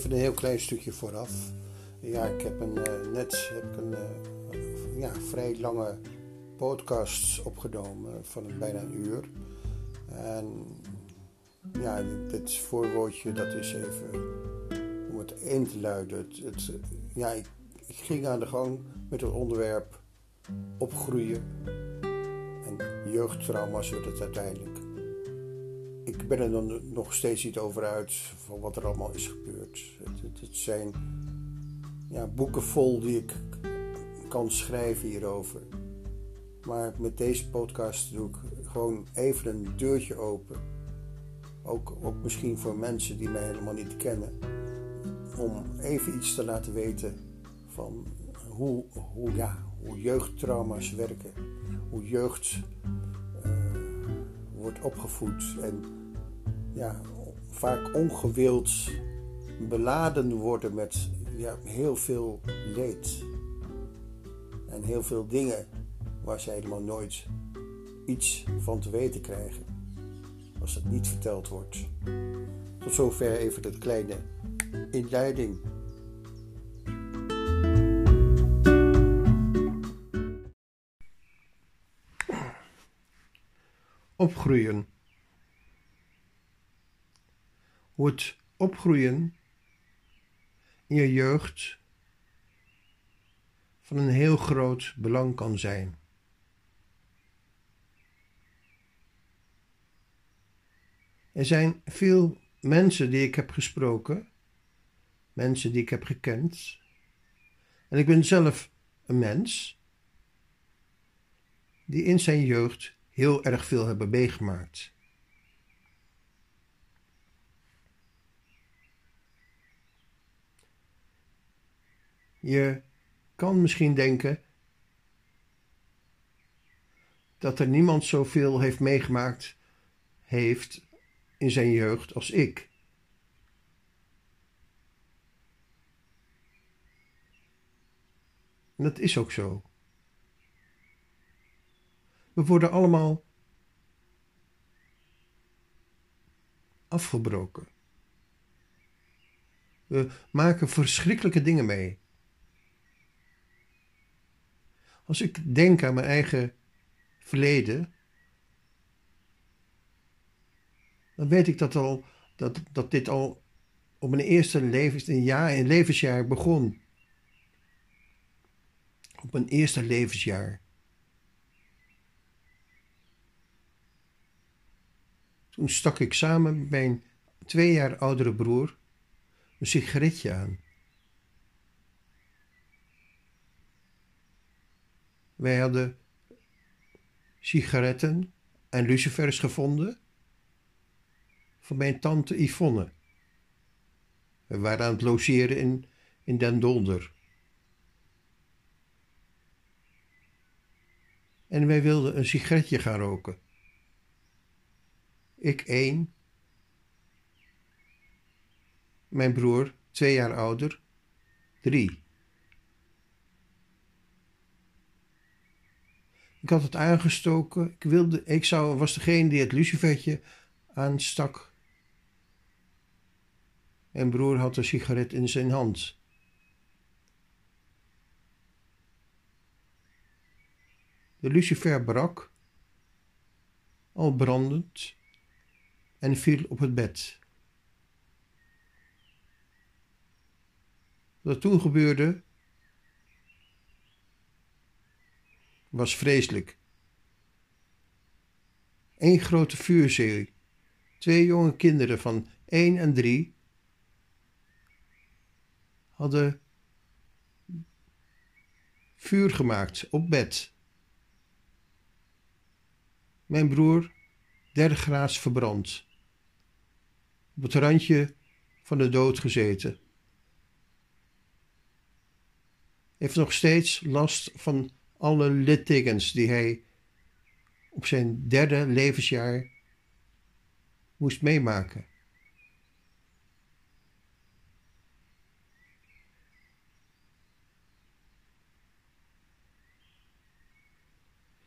even een heel klein stukje vooraf. Ja, ik heb een, uh, net heb ik een uh, ja, vrij lange podcast opgenomen van bijna een uur. En ja, dit voorwoordje, dat is even om het in te luiden. Het, ja, ik, ik ging aan de gang met het onderwerp opgroeien. En jeugdtrauma's wordt het uiteindelijk. Ik ben er nog steeds niet over uit van wat er allemaal is gebeurd. Zijn ja, boeken vol die ik kan schrijven hierover. Maar met deze podcast doe ik gewoon even een deurtje open. Ook, ook misschien voor mensen die mij helemaal niet kennen. Om even iets te laten weten van hoe, hoe, ja, hoe jeugdtrauma's werken. Hoe jeugd uh, wordt opgevoed en ja, vaak ongewild beladen worden met ja, heel veel leed. En heel veel dingen waar ze helemaal nooit iets van te weten krijgen. Als het niet verteld wordt. Tot zover even het kleine inleiding. Opgroeien. Hoe het opgroeien in je jeugd van een heel groot belang kan zijn. Er zijn veel mensen die ik heb gesproken, mensen die ik heb gekend, en ik ben zelf een mens die in zijn jeugd heel erg veel hebben meegemaakt. Je kan misschien denken dat er niemand zoveel heeft meegemaakt heeft in zijn jeugd als ik. En dat is ook zo. We worden allemaal afgebroken. We maken verschrikkelijke dingen mee. Als ik denk aan mijn eigen verleden, dan weet ik dat, al, dat, dat dit al op mijn eerste levens, een jaar, een levensjaar begon. Op mijn eerste levensjaar. Toen stak ik samen met mijn twee jaar oudere broer een sigaretje aan. Wij hadden sigaretten en lucifers gevonden van mijn tante Yvonne. We waren aan het logeren in, in Den Dolder. En wij wilden een sigaretje gaan roken. Ik één. Mijn broer, twee jaar ouder, drie. Ik had het aangestoken. Ik, wilde, ik zou, was degene die het lucifertje aanstak. Mijn broer had een sigaret in zijn hand. De lucifer brak, al brandend, en viel op het bed. Wat toen gebeurde, was vreselijk. Eén grote vuurzee, twee jonge kinderen van één en drie hadden vuur gemaakt op bed. Mijn broer, derde graads verbrand, op het randje van de dood gezeten. Heeft nog steeds last van alle littekens die hij op zijn derde levensjaar moest meemaken.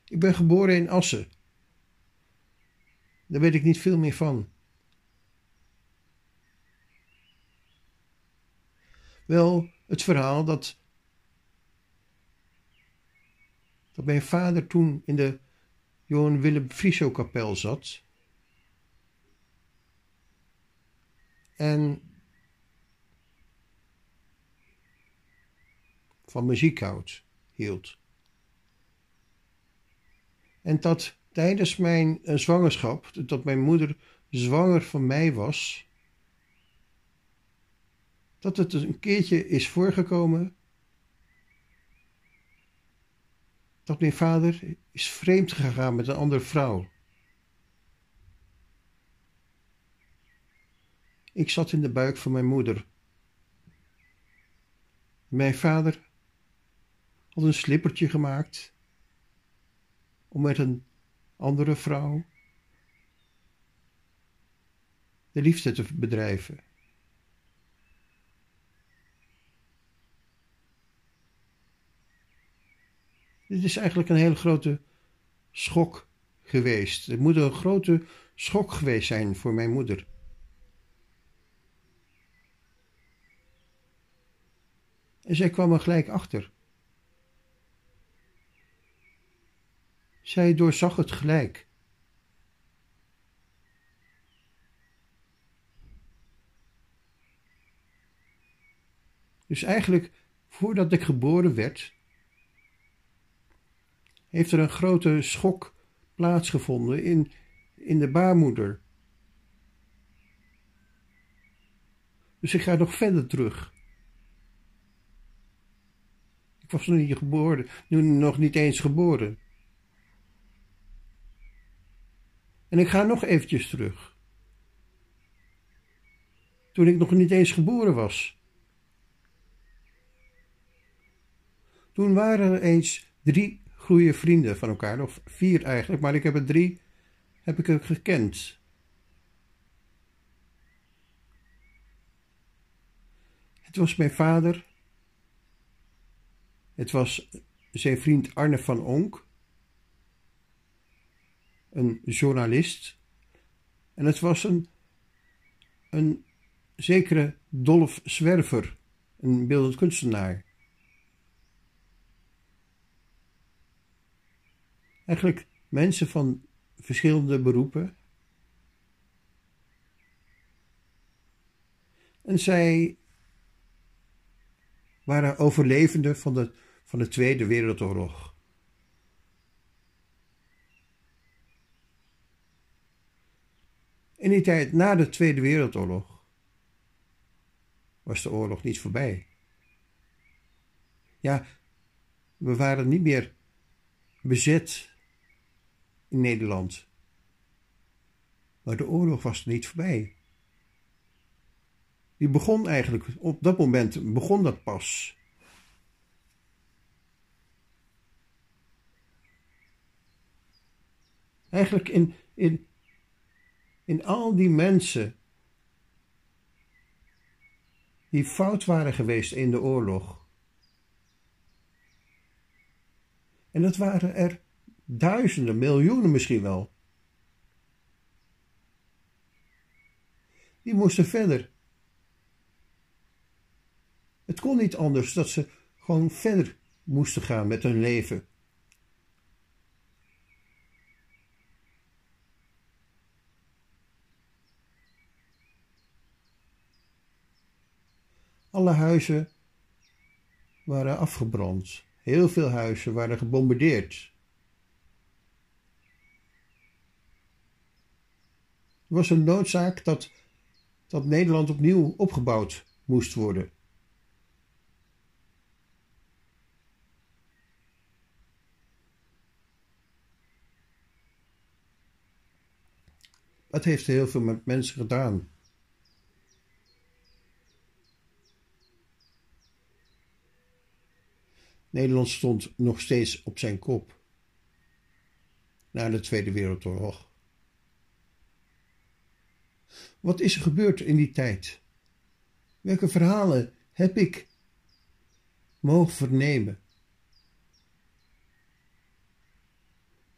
Ik ben geboren in Assen. Daar weet ik niet veel meer van. Wel het verhaal dat, dat mijn vader toen in de Johan Willem Friso kapel zat. En van muziek houdt, hield. En dat tijdens mijn uh, zwangerschap, dat mijn moeder zwanger van mij was, dat het een keertje is voorgekomen dat mijn vader is vreemd gegaan met een andere vrouw. Ik zat in de buik van mijn moeder. Mijn vader had een slippertje gemaakt om met een andere vrouw de liefde te bedrijven. Dit is eigenlijk een hele grote schok geweest. Het moet een grote schok geweest zijn voor mijn moeder. En zij kwam er gelijk achter. Zij doorzag het gelijk. Dus eigenlijk, voordat ik geboren werd, heeft er een grote schok plaatsgevonden in, in de baarmoeder. Dus ik ga nog verder terug. Ik was nog niet geboren, nu nog niet eens geboren. En ik ga nog eventjes terug. Toen ik nog niet eens geboren was. Toen waren er eens drie goede vrienden van elkaar, of vier eigenlijk, maar ik heb er drie heb ik gekend. Het was mijn vader, het was zijn vriend Arne van Onk, een journalist, en het was een, een zekere Dolf Zwerver, een beeldend kunstenaar. Eigenlijk mensen van verschillende beroepen. En zij waren overlevenden van de, van de Tweede Wereldoorlog. In die tijd na de Tweede Wereldoorlog was de oorlog niet voorbij. Ja, we waren niet meer bezet in Nederland. Maar de oorlog was niet voorbij. Die begon eigenlijk, op dat moment begon dat pas. Eigenlijk in, in, in al die mensen die fout waren geweest in de oorlog. En dat waren er Duizenden, miljoenen misschien wel. Die moesten verder. Het kon niet anders dat ze gewoon verder moesten gaan met hun leven. Alle huizen waren afgebrand. Heel veel huizen waren gebombardeerd. Was een noodzaak dat, dat Nederland opnieuw opgebouwd moest worden. Dat heeft heel veel met mensen gedaan. Nederland stond nog steeds op zijn kop na de Tweede Wereldoorlog. Wat is er gebeurd in die tijd? Welke verhalen heb ik mogen vernemen?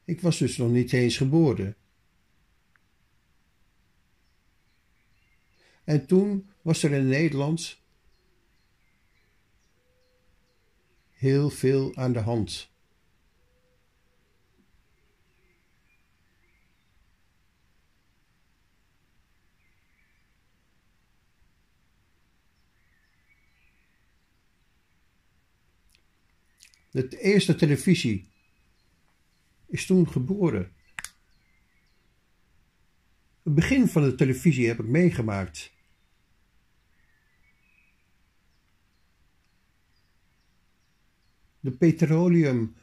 Ik was dus nog niet eens geboren. En toen was er in Nederland heel veel aan de hand. De eerste televisie is toen geboren. Het begin van de televisie heb ik meegemaakt. De petroleumman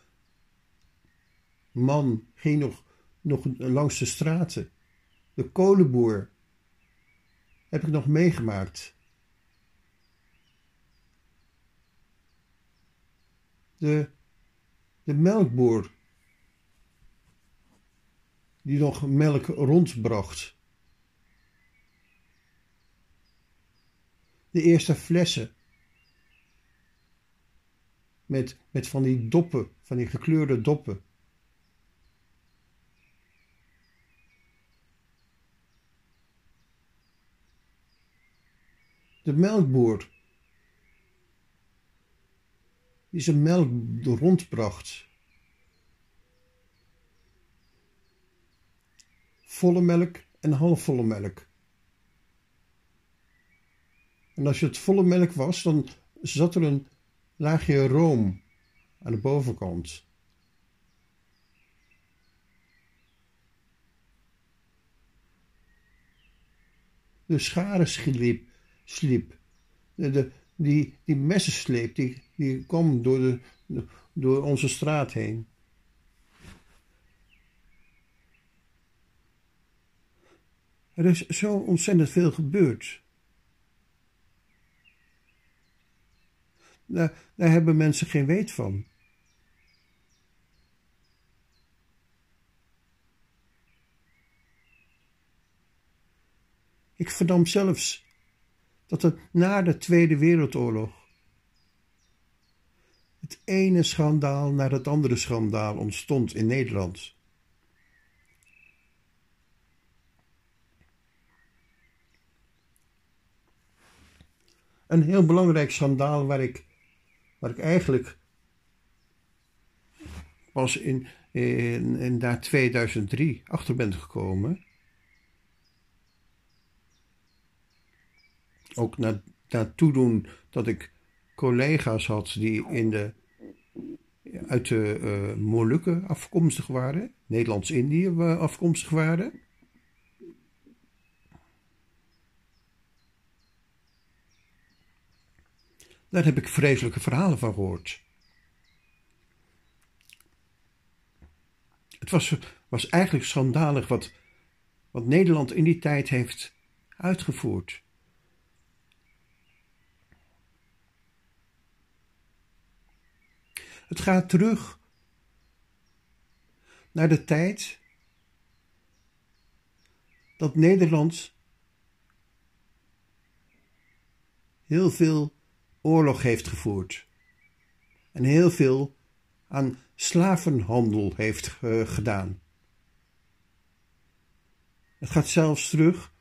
ging nog, nog langs de straten. De kolenboer heb ik nog meegemaakt. De, de melkboer die nog melk rondbracht. De eerste flessen met, met van die doppen, van die gekleurde doppen. De melkboer die zijn melk rondbracht. Volle melk en halfvolle melk. En als het volle melk was, dan zat er een laagje room aan de bovenkant. De scharen sliep, sliep. De, de, die, die messensleep, die, die kwam door, de, door onze straat heen. Er is zo ontzettend veel gebeurd. Daar, daar hebben mensen geen weet van. Ik vernam zelfs dat er na de Tweede Wereldoorlog het ene schandaal naar het andere schandaal ontstond in Nederland. Een heel belangrijk schandaal waar ik waar ik eigenlijk pas in, in, in daar 2003 achter ben gekomen. Ook na, na toedoen dat ik collega's had die in de, uit de uh, Molukken afkomstig waren, Nederlands-Indië afkomstig waren. Daar heb ik vreselijke verhalen van gehoord. Het was, was eigenlijk schandalig wat, wat Nederland in die tijd heeft uitgevoerd. Het gaat terug naar de tijd dat Nederland heel veel oorlog heeft gevoerd. En heel veel aan slavenhandel heeft uh, gedaan. Het gaat zelfs terug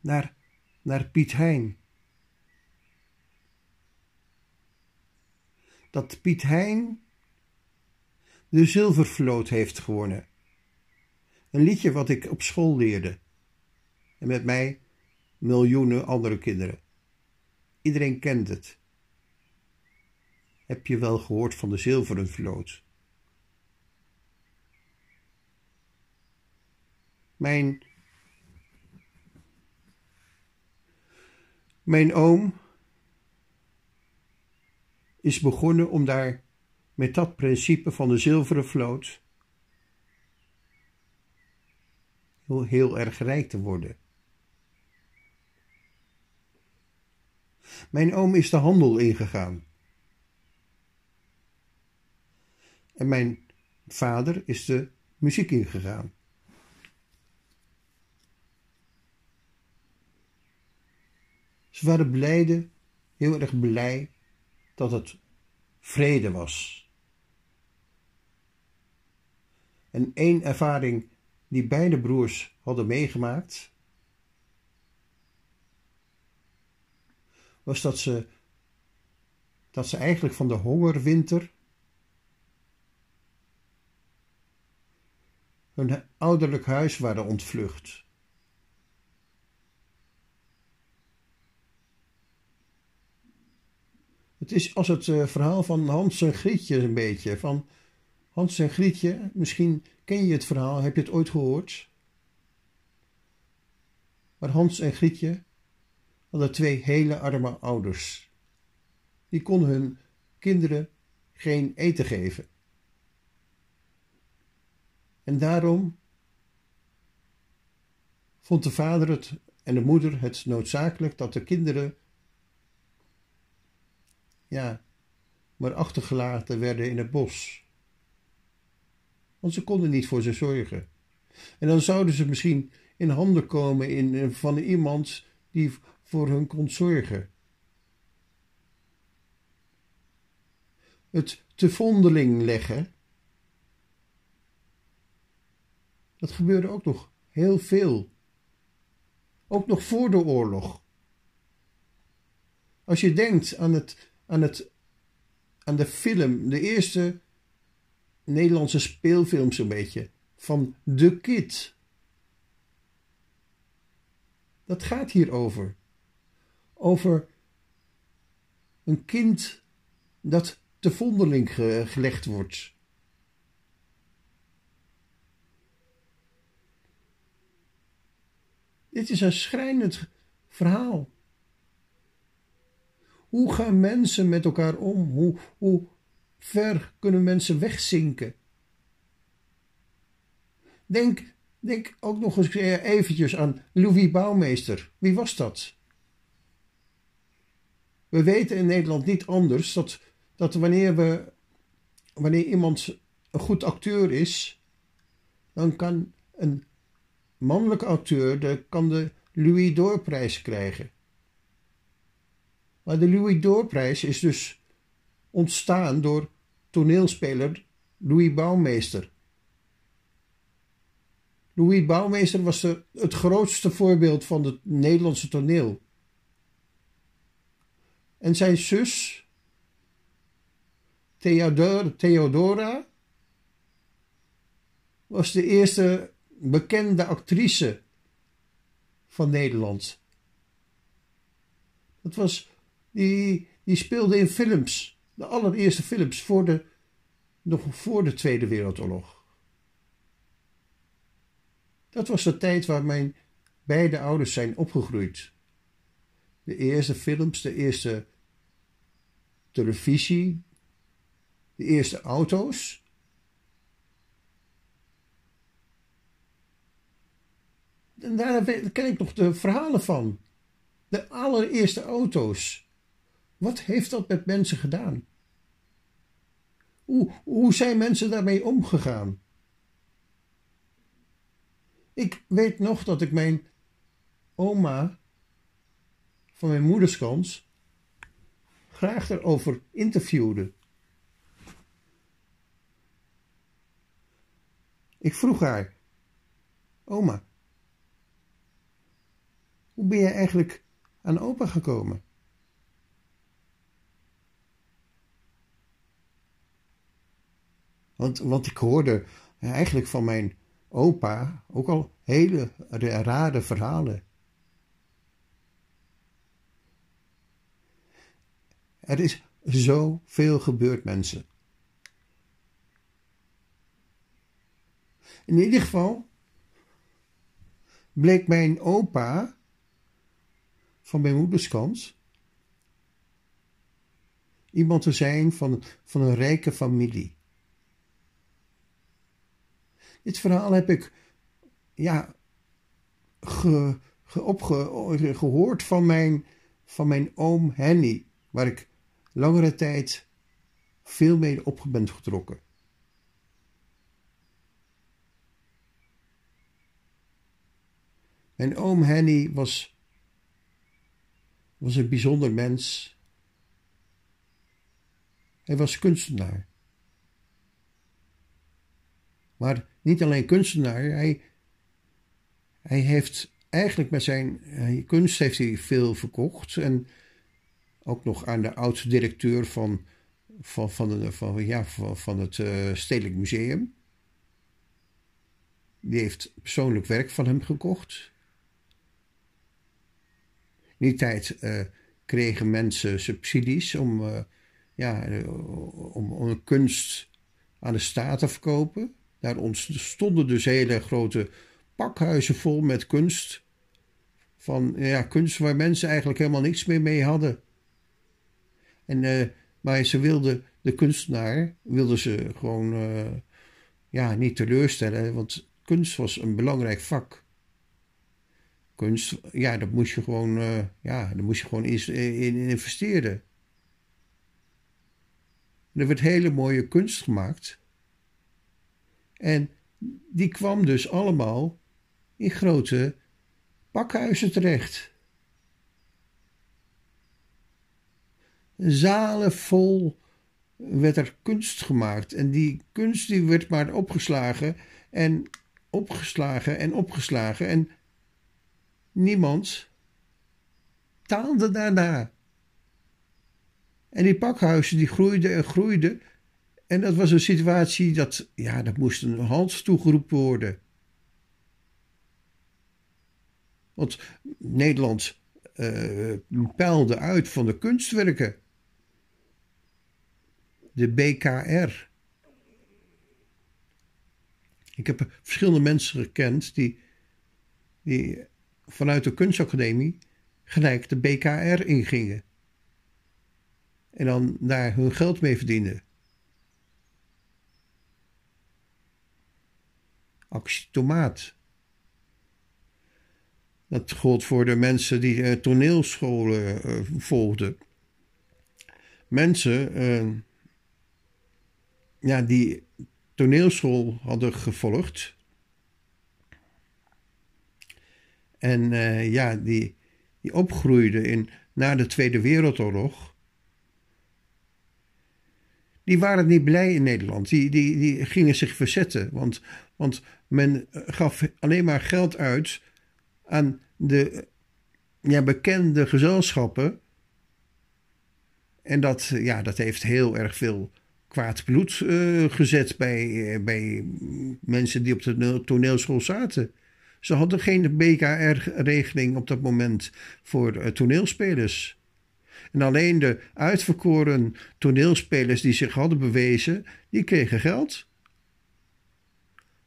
naar, naar Piet Hein. Dat Piet Hein de zilvervloot heeft gewonnen. Een liedje wat ik op school leerde. En met mij miljoenen andere kinderen. Iedereen kent het. Heb je wel gehoord van de zilveren vloot? Mijn, mijn oom is begonnen om daar met dat principe van de zilveren vloot heel, heel erg rijk te worden. Mijn oom is de handel ingegaan. En mijn vader is de muziek ingegaan. Ze waren blijde, heel erg blij dat het vrede was. En één ervaring die beide broers hadden meegemaakt, was dat ze, dat ze eigenlijk van de hongerwinter hun ouderlijk huis waren ontvlucht. Het is als het uh, verhaal van Hans en Grietje een beetje. Van Hans en Grietje, misschien ken je het verhaal, heb je het ooit gehoord? Maar Hans en Grietje hadden twee hele arme ouders. Die konden hun kinderen geen eten geven. En daarom vond de vader het en de moeder het noodzakelijk dat de kinderen ja, maar achtergelaten werden in het bos. Want ze konden niet voor ze zorgen. En dan zouden ze misschien in handen komen in, van iemand die voor hun kon zorgen. Het te vondeling leggen, dat gebeurde ook nog heel veel. Ook nog voor de oorlog. Als je denkt aan, het, aan, het, aan de film, de eerste Nederlandse speelfilm zo'n beetje, van The Kid. Dat gaat hier over. Over een kind dat te vondeling gelegd wordt. Dit is een schrijnend verhaal. Hoe gaan mensen met elkaar om? Hoe, hoe ver kunnen mensen wegzinken? Denk, denk ook nog eens eventjes aan Louis Bouwmeester. Wie was dat? We weten in Nederland niet anders dat, dat wanneer, we, wanneer iemand een goed acteur is, dan kan een mannelijke auteur de, kan de Louis Doorprijs krijgen. Maar de Louis Doorprijs is dus ontstaan door toneelspeler Louis Bouwmeester. Louis Bouwmeester was het grootste voorbeeld van het Nederlandse toneel. En zijn zus, Theodor, Theodora, was de eerste bekende actrice van Nederland. Dat was, die, speelde in films, de allereerste films, voor de, nog voor de Tweede Wereldoorlog. Dat was de tijd waar mijn beide ouders zijn opgegroeid. De eerste films, de eerste televisie, de eerste auto's. En daar ken ik nog de verhalen van. De allereerste auto's. Wat heeft dat met mensen gedaan? Hoe, hoe zijn mensen daarmee omgegaan? Ik weet nog dat ik mijn oma van mijn moederskant graag erover interviewde. Ik vroeg haar: Oma, hoe ben je eigenlijk aan opa gekomen? Want, ik hoorde eigenlijk van mijn opa ook al hele rare verhalen. Er is zoveel gebeurd, mensen. In ieder geval bleek mijn opa van mijn moederskant iemand te zijn van, van een rijke familie. Dit verhaal heb ik ja, gehoord van mijn, van mijn oom Henny, waar ik langere tijd veel mee op ben getrokken. Mijn oom Henny was, was een bijzonder mens. Hij was kunstenaar. Maar niet alleen kunstenaar, hij, hij heeft eigenlijk met zijn kunst heeft hij veel verkocht. En ook nog aan de oud-directeur van, van, van, van, ja, van, van het uh, Stedelijk Museum. Die heeft persoonlijk werk van hem gekocht. In die tijd uh, kregen mensen subsidies om, ja, om, om kunst aan de staat te verkopen. Daar stonden dus hele grote pakhuizen vol met kunst. Van ja, kunst waar mensen eigenlijk helemaal niks meer mee hadden. En, uh, maar ze wilden de kunstenaar wilden ze gewoon uh, ja, niet teleurstellen, want kunst was een belangrijk vak. Kunst, ja, dat moest je gewoon, uh, ja, daar moest je gewoon in, in investeren. er werd hele mooie kunst gemaakt. En die kwam dus allemaal in grote pakhuizen terecht. Zalen vol werd er kunst gemaakt. En die kunst die werd maar opgeslagen en opgeslagen en opgeslagen. En niemand taalde daarna. En die pakhuizen die groeiden en groeiden. En dat was een situatie dat, ja, dat moest een hals toegeroepen worden. Want Nederland uh, peilde uit van de kunstwerken. De BKR. Ik heb verschillende mensen gekend die, die vanuit de kunstacademie gelijk de BKR ingingen. En dan daar hun geld mee verdienden. Actie Tomaat. Dat gold voor de mensen die uh, toneelscholen uh, volgden. Mensen uh, ja, die toneelschool hadden gevolgd. En ja, die, die opgroeiden in, na de Tweede Wereldoorlog. Die waren niet blij in Nederland. Die, die, die gingen zich verzetten. Want, want men gaf alleen maar geld uit aan de ja, bekende gezelschappen. En dat, ja, dat heeft heel erg veel kwaad bloed uh, gezet bij, uh, bij mensen die op de toneelschool zaten. Ze hadden geen BKR-regeling op dat moment voor toneelspelers. En alleen de uitverkoren toneelspelers die zich hadden bewezen, die kregen geld.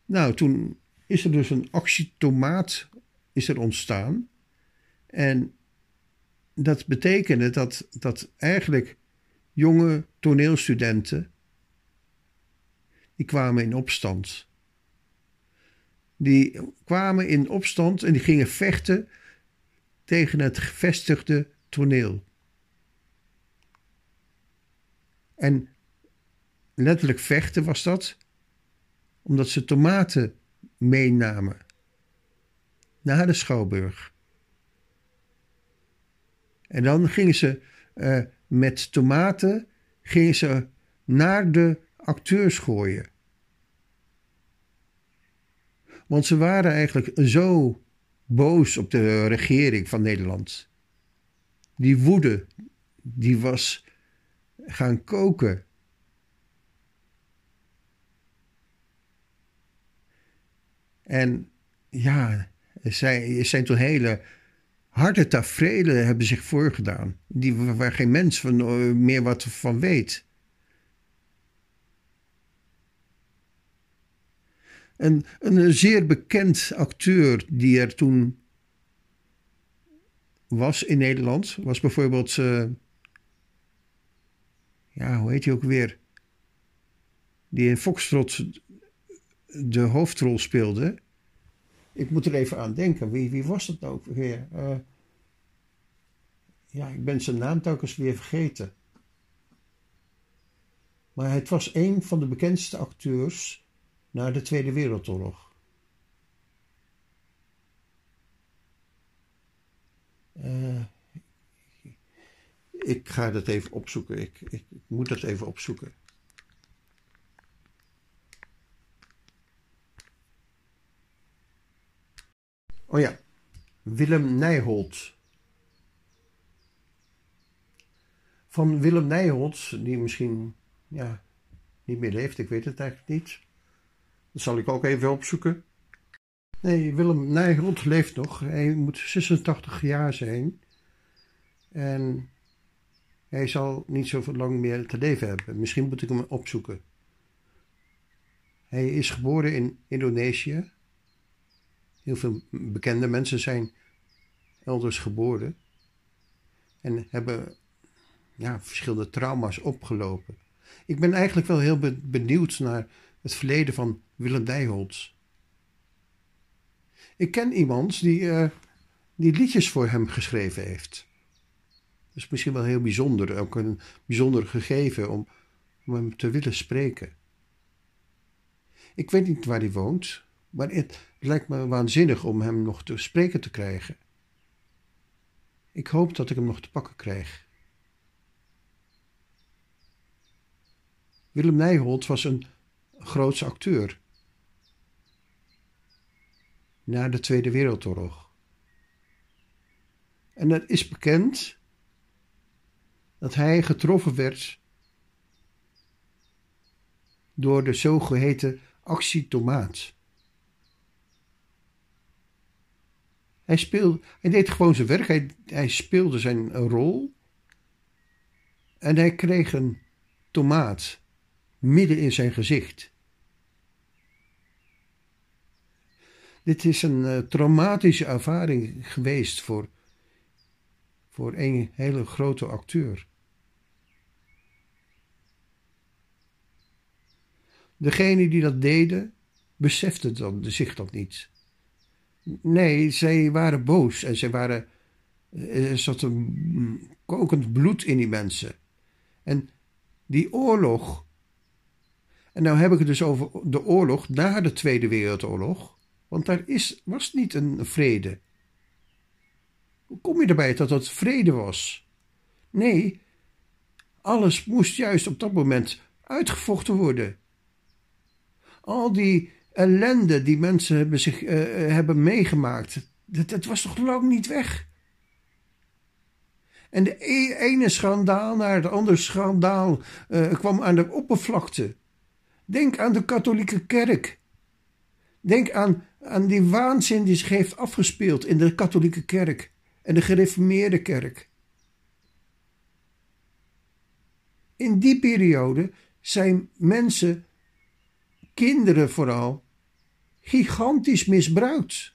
Nou, toen is er dus een actietomaat is er ontstaan. En dat betekende dat, dat eigenlijk jonge toneelstudenten, die kwamen in opstand. Die kwamen in opstand en die gingen vechten tegen het gevestigde toneel. En letterlijk vechten was dat, omdat ze tomaten meenamen naar de Schouwburg. En dan gingen ze uh, met tomaten gingen ze naar de acteurs gooien. Want ze waren eigenlijk zo boos op de regering van Nederland. Die woede, die was gaan koken. En ja, er zijn toen hele harde tafereelen hebben zich voorgedaan. Die, waar geen mens eh, meer wat van weet. En een zeer bekend acteur die er toen was in Nederland, was bijvoorbeeld, uh, ja, hoe heet hij ook weer? Die in Foxtrot de hoofdrol speelde. Ik moet er even aan denken. Wie, wie was dat ook weer? Uh, ja, ik ben zijn naam telkens weer vergeten. Maar het was een van de bekendste acteurs na de Tweede Wereldoorlog. Uh, ik ga dat even opzoeken. Ik, ik moet dat even opzoeken. Oh ja, Willem Nijholt. van Willem Nijholt, die misschien ja, niet meer leeft, ik weet het eigenlijk niet. Dat zal ik ook even opzoeken. Nee, Willem Nijholt leeft nog. Hij moet 86 jaar zijn. En hij zal niet zo lang meer te leven hebben. Misschien moet ik hem opzoeken. Hij is geboren in Indonesië. Heel veel bekende mensen zijn elders geboren. En hebben ja, verschillende trauma's opgelopen. Ik ben eigenlijk wel heel benieuwd naar het verleden van Willem Dijholz. Ik ken iemand die, uh, die liedjes voor hem geschreven heeft. Dat is misschien wel heel bijzonder, ook een bijzonder gegeven om, om hem te willen spreken. Ik weet niet waar hij woont, maar het lijkt me waanzinnig om hem nog te spreken te krijgen. Ik hoop dat ik hem nog te pakken krijg. Willem Nijholt was een grootse acteur. Na de Tweede Wereldoorlog. En het is bekend dat hij getroffen werd door de zogeheten actie Hij, speelde, hij deed gewoon zijn werk, hij, hij speelde zijn rol en hij kreeg een tomaat midden in zijn gezicht. Dit is een uh, traumatische ervaring geweest voor, voor een hele grote acteur. Degene die dat deden, besefte dan, zich dat niet. Nee, zij waren boos en zij waren. Er zat een kokend bloed in die mensen. En die oorlog en nou heb ik het dus over de oorlog na de Tweede Wereldoorlog. Want daar is, was niet een vrede. Hoe kom je erbij dat dat vrede was? Nee, alles moest juist op dat moment uitgevochten worden. Al die ellende die mensen hebben, zich, uh, hebben meegemaakt, dat, was toch lang niet weg? En de e-, ene schandaal naar het andere schandaal uh, kwam aan de oppervlakte. Denk aan de katholieke kerk. Denk aan, aan die waanzin die zich heeft afgespeeld in de katholieke kerk en de gereformeerde kerk. In die periode zijn mensen, kinderen vooral, gigantisch misbruikt.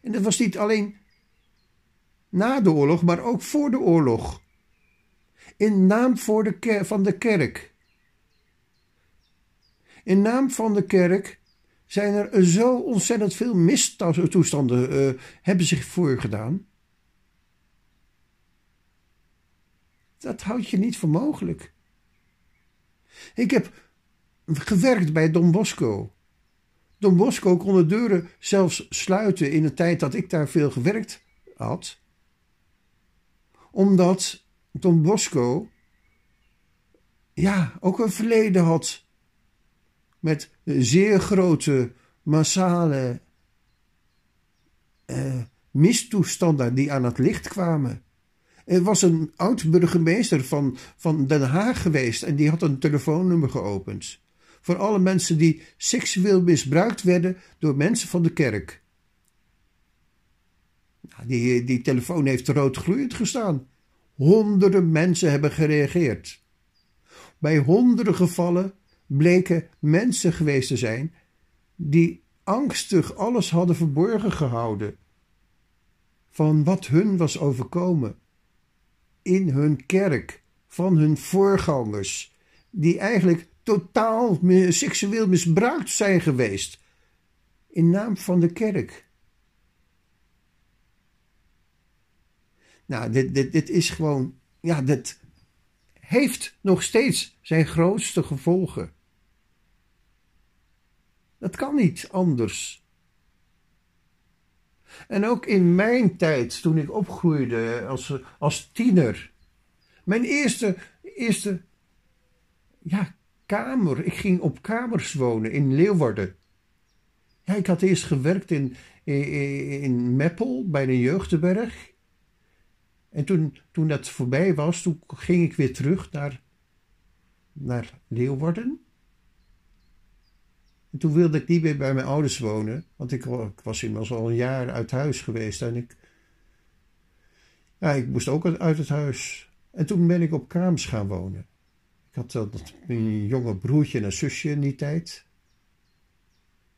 En dat was niet alleen na de oorlog, maar ook voor de oorlog. In naam voor de van de kerk. In naam van de kerk zijn er zo ontzettend veel mistoestanden uh, hebben zich voorgedaan. Dat houd je niet voor mogelijk. Ik heb gewerkt bij Don Bosco. Don Bosco kon de deuren zelfs sluiten in de tijd dat ik daar veel gewerkt had. Omdat Don Bosco ja, ook een verleden had met zeer grote, massale uh, mistoestanden die aan het licht kwamen. Er was een oud-burgemeester van, van Den Haag geweest en die had een telefoonnummer geopend. Voor alle mensen die seksueel misbruikt werden door mensen van de kerk. Nou, die, die telefoon heeft roodgloeiend gestaan. Honderden mensen hebben gereageerd. Bij honderden gevallen bleken mensen geweest te zijn die angstig alles hadden verborgen gehouden van wat hun was overkomen in hun kerk, van hun voorgangers, die eigenlijk totaal seksueel misbruikt zijn geweest in naam van de kerk. Nou, dit, dit, dit is gewoon, ja, dit heeft nog steeds zijn grootste gevolgen. Dat kan niet anders. En ook in mijn tijd, toen ik opgroeide als, als tiener. Mijn eerste, eerste ja, kamer. Ik ging op kamers wonen in Leeuwarden. Ja, ik had eerst gewerkt in, in, Meppel bij de Jeugdenberg. En toen, toen dat voorbij was, toen ging ik weer terug naar, naar Leeuwarden. En toen wilde ik niet meer bij mijn ouders wonen, want ik, was inmiddels al een jaar uit huis geweest en ik, ja, ik moest ook uit het huis. En toen ben ik op kamers gaan wonen. Ik had dat, een jonge broertje en zusje in die tijd.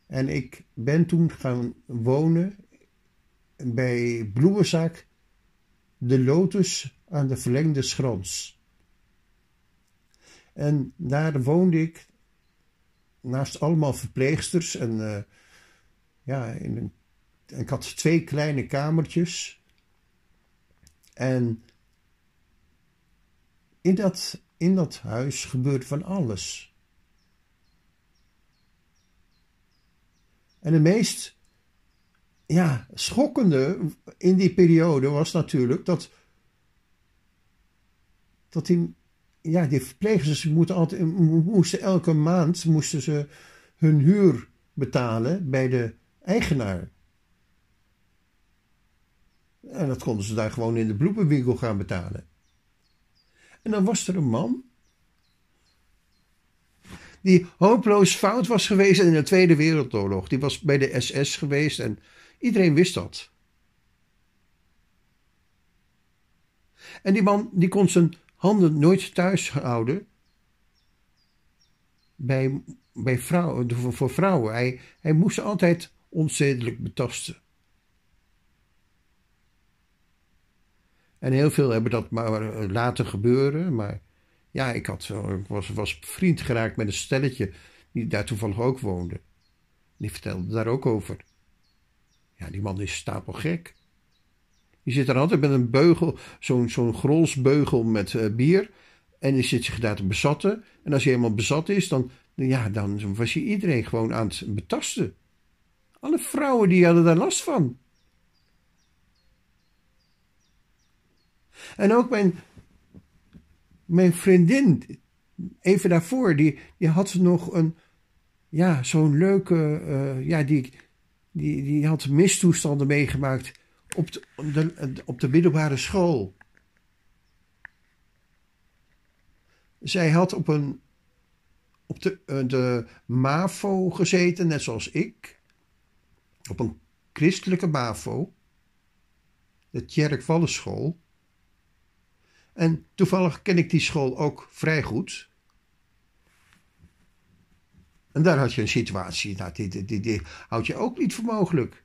En ik ben toen gaan wonen bij bloemenzaak De Lotus aan de verlengde schrans. En daar woonde ik naast allemaal verpleegsters en uh, ja, in een, ik had twee kleine kamertjes. En in dat, in dat huis gebeurde van alles. En de meest ja, schokkende in die periode was natuurlijk dat, dat die, ja, die verpleegsters moeten altijd, moesten elke maand moesten ze hun huur betalen bij de eigenaar. En dat konden ze daar gewoon in de bloemenwinkel gaan betalen. En dan was er een man die hopeloos fout was geweest in de Tweede Wereldoorlog. Die was bij de SS geweest en iedereen wist dat. En die man die kon zijn handen nooit thuis houden bij, bij vrouwen, voor vrouwen. Hij, hij moest altijd onzedelijk betasten. En heel veel hebben dat maar laten gebeuren. Maar ja, ik, had, was, was vriend geraakt met een stelletje die daar toevallig ook woonde. Die vertelde daar ook over. Ja, die man is stapelgek. Die zit er altijd met een beugel, zo'n zo'n grolsbeugel met uh, bier. En die zit zich daar te bezatten. En als hij helemaal bezat is, dan, ja, dan was hij iedereen gewoon aan het betasten. Alle vrouwen die hadden daar last van. En ook mijn, mijn vriendin, even daarvoor, die, die had nog een, ja, zo'n leuke, uh, ja, die, die, die had mistoestanden meegemaakt op de, op de middelbare school. Zij had op, een, op de, eh, de MAVO gezeten, net zoals ik. Op een christelijke MAVO. De Tjerk Wallenschool. En toevallig ken ik die school ook vrij goed. En daar had je een situatie, nou, die, die, die, die houd je ook niet voor mogelijk.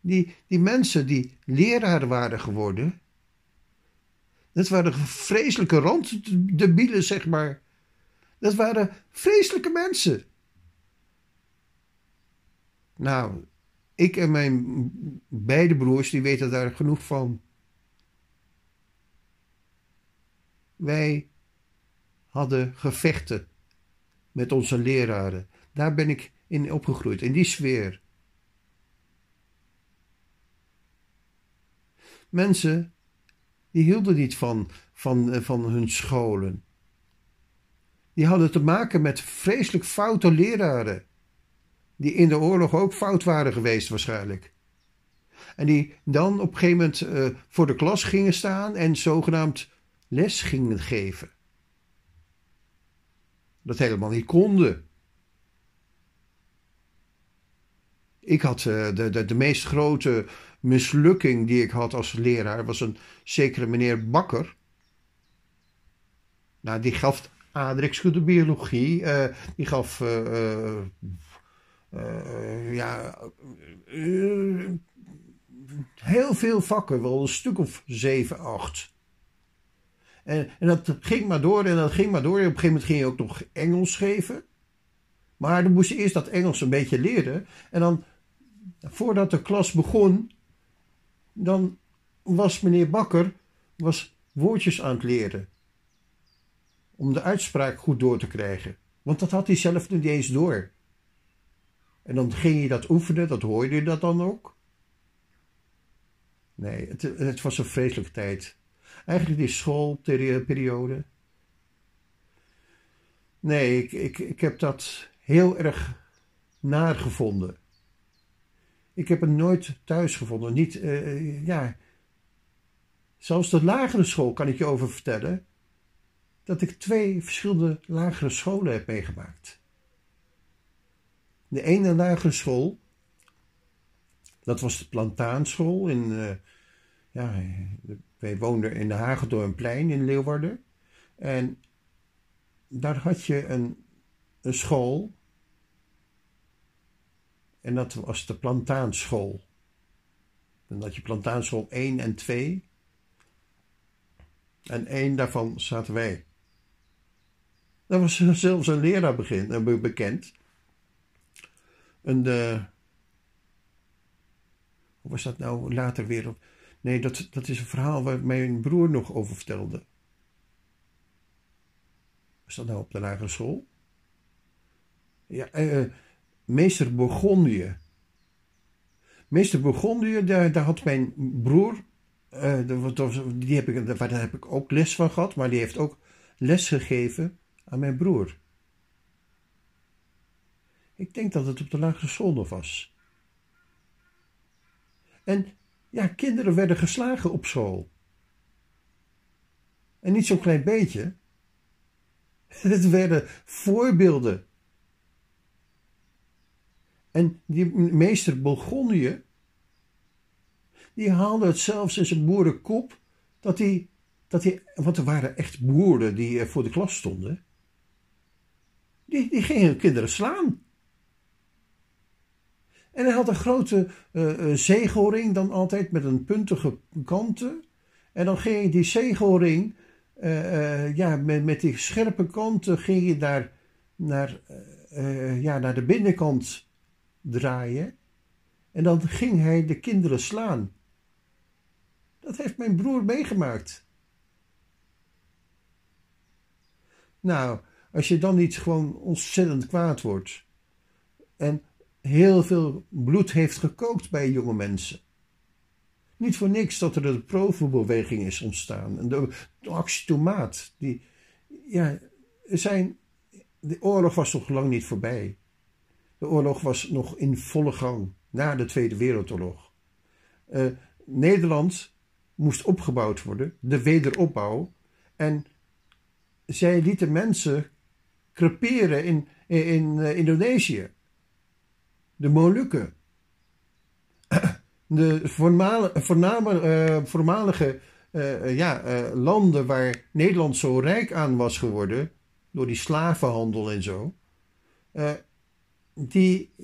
Die, die mensen die leraar waren geworden, dat waren vreselijke randdebielen, zeg maar. Dat waren vreselijke mensen. Nou, ik en mijn beide broers, die weten daar genoeg van. Wij hadden gevechten met onze leraren. Daar ben ik in opgegroeid, in die sfeer. Mensen die hielden niet van, van, eh, van hun scholen. Die hadden te maken met vreselijk foute leraren. Die in de oorlog ook fout waren geweest waarschijnlijk. En die dan op een gegeven moment uh, voor de klas gingen staan en zogenaamd les gingen geven. Dat helemaal niet konden. Ik had uh, de, de, de meest grote mislukking die ik had als leraar was een zekere meneer Bakker. Nou, die gaf aardrijkskunde biologie, uh, die gaf uh, ja, heel veel vakken, wel een stuk of zeven, acht. En, en dat ging maar door en dat ging maar door. En op een gegeven moment ging je ook nog Engels geven. Maar dan moest je eerst dat Engels een beetje leren. En dan, voordat de klas begon, dan was meneer Bakker was woordjes aan het leren. Om de uitspraak goed door te krijgen. Want dat had hij zelf niet eens door. En dan ging je dat oefenen, dat hoorde je dat dan ook. Nee, het, het was een vreselijke tijd. Eigenlijk die schoolperiode. Nee, ik, ik, ik heb dat heel erg naar gevonden. Ik heb hem nooit thuis gevonden. Niet, uh, ja. Zelfs de lagere school kan ik je over vertellen. Dat ik twee verschillende lagere scholen heb meegemaakt. De ene lagere school, dat was de Plantaanschool. In, uh, ja, wij woonden in de Hagedornplein in Leeuwarden. En daar had je een, een school en dat was de Plantaanschool. Dan had je Plantaanschool 1 en 2. En één daarvan zaten wij. Daar was zelfs een leraar begin, eh, bekend. Een, uh, hoe was dat nou later weer? Op? Nee, dat, dat is een verhaal waar mijn broer nog over vertelde. Was dat nou op de lagere school? Ja, uh, meester Bourgondië. Meester Bourgondië, daar, daar had mijn broer, uh, die heb ik, daar heb ik ook les van gehad, maar die heeft ook les gegeven aan mijn broer. Ik denk dat het op de lagere school nog was. En ja, kinderen werden geslagen op school. En niet zo'n klein beetje. Het werden voorbeelden en die meester Bourgondië, die haalde het zelfs in zijn boerenkop, dat hij, dat hij, want er waren echt boeren die voor de klas stonden, die, die gingen kinderen slaan. En hij had een grote uh, zegelring dan altijd met een puntige kanten. En dan ging je die zegelring, uh, ja, met, met die scherpe kanten ging je daar naar, ja, naar de binnenkant draaien en dan ging hij de kinderen slaan. Dat heeft mijn broer meegemaakt. Nou, als je dan niet gewoon ontzettend kwaad wordt en heel veel bloed heeft gekookt bij jonge mensen. Niet voor niks dat er een profilbeweging is ontstaan. De, de actie tomaat. Die, ja, zijn, de oorlog was nog lang niet voorbij. De oorlog was nog in volle gang na de Tweede Wereldoorlog. Uh, Nederland moest opgebouwd worden, de wederopbouw. En zij lieten mensen creperen in, in, in uh, Indonesië, de Molukken. De voormalige, voorname, uh, voormalige ja, landen waar Nederland zo rijk aan was geworden, door die slavenhandel en zo die,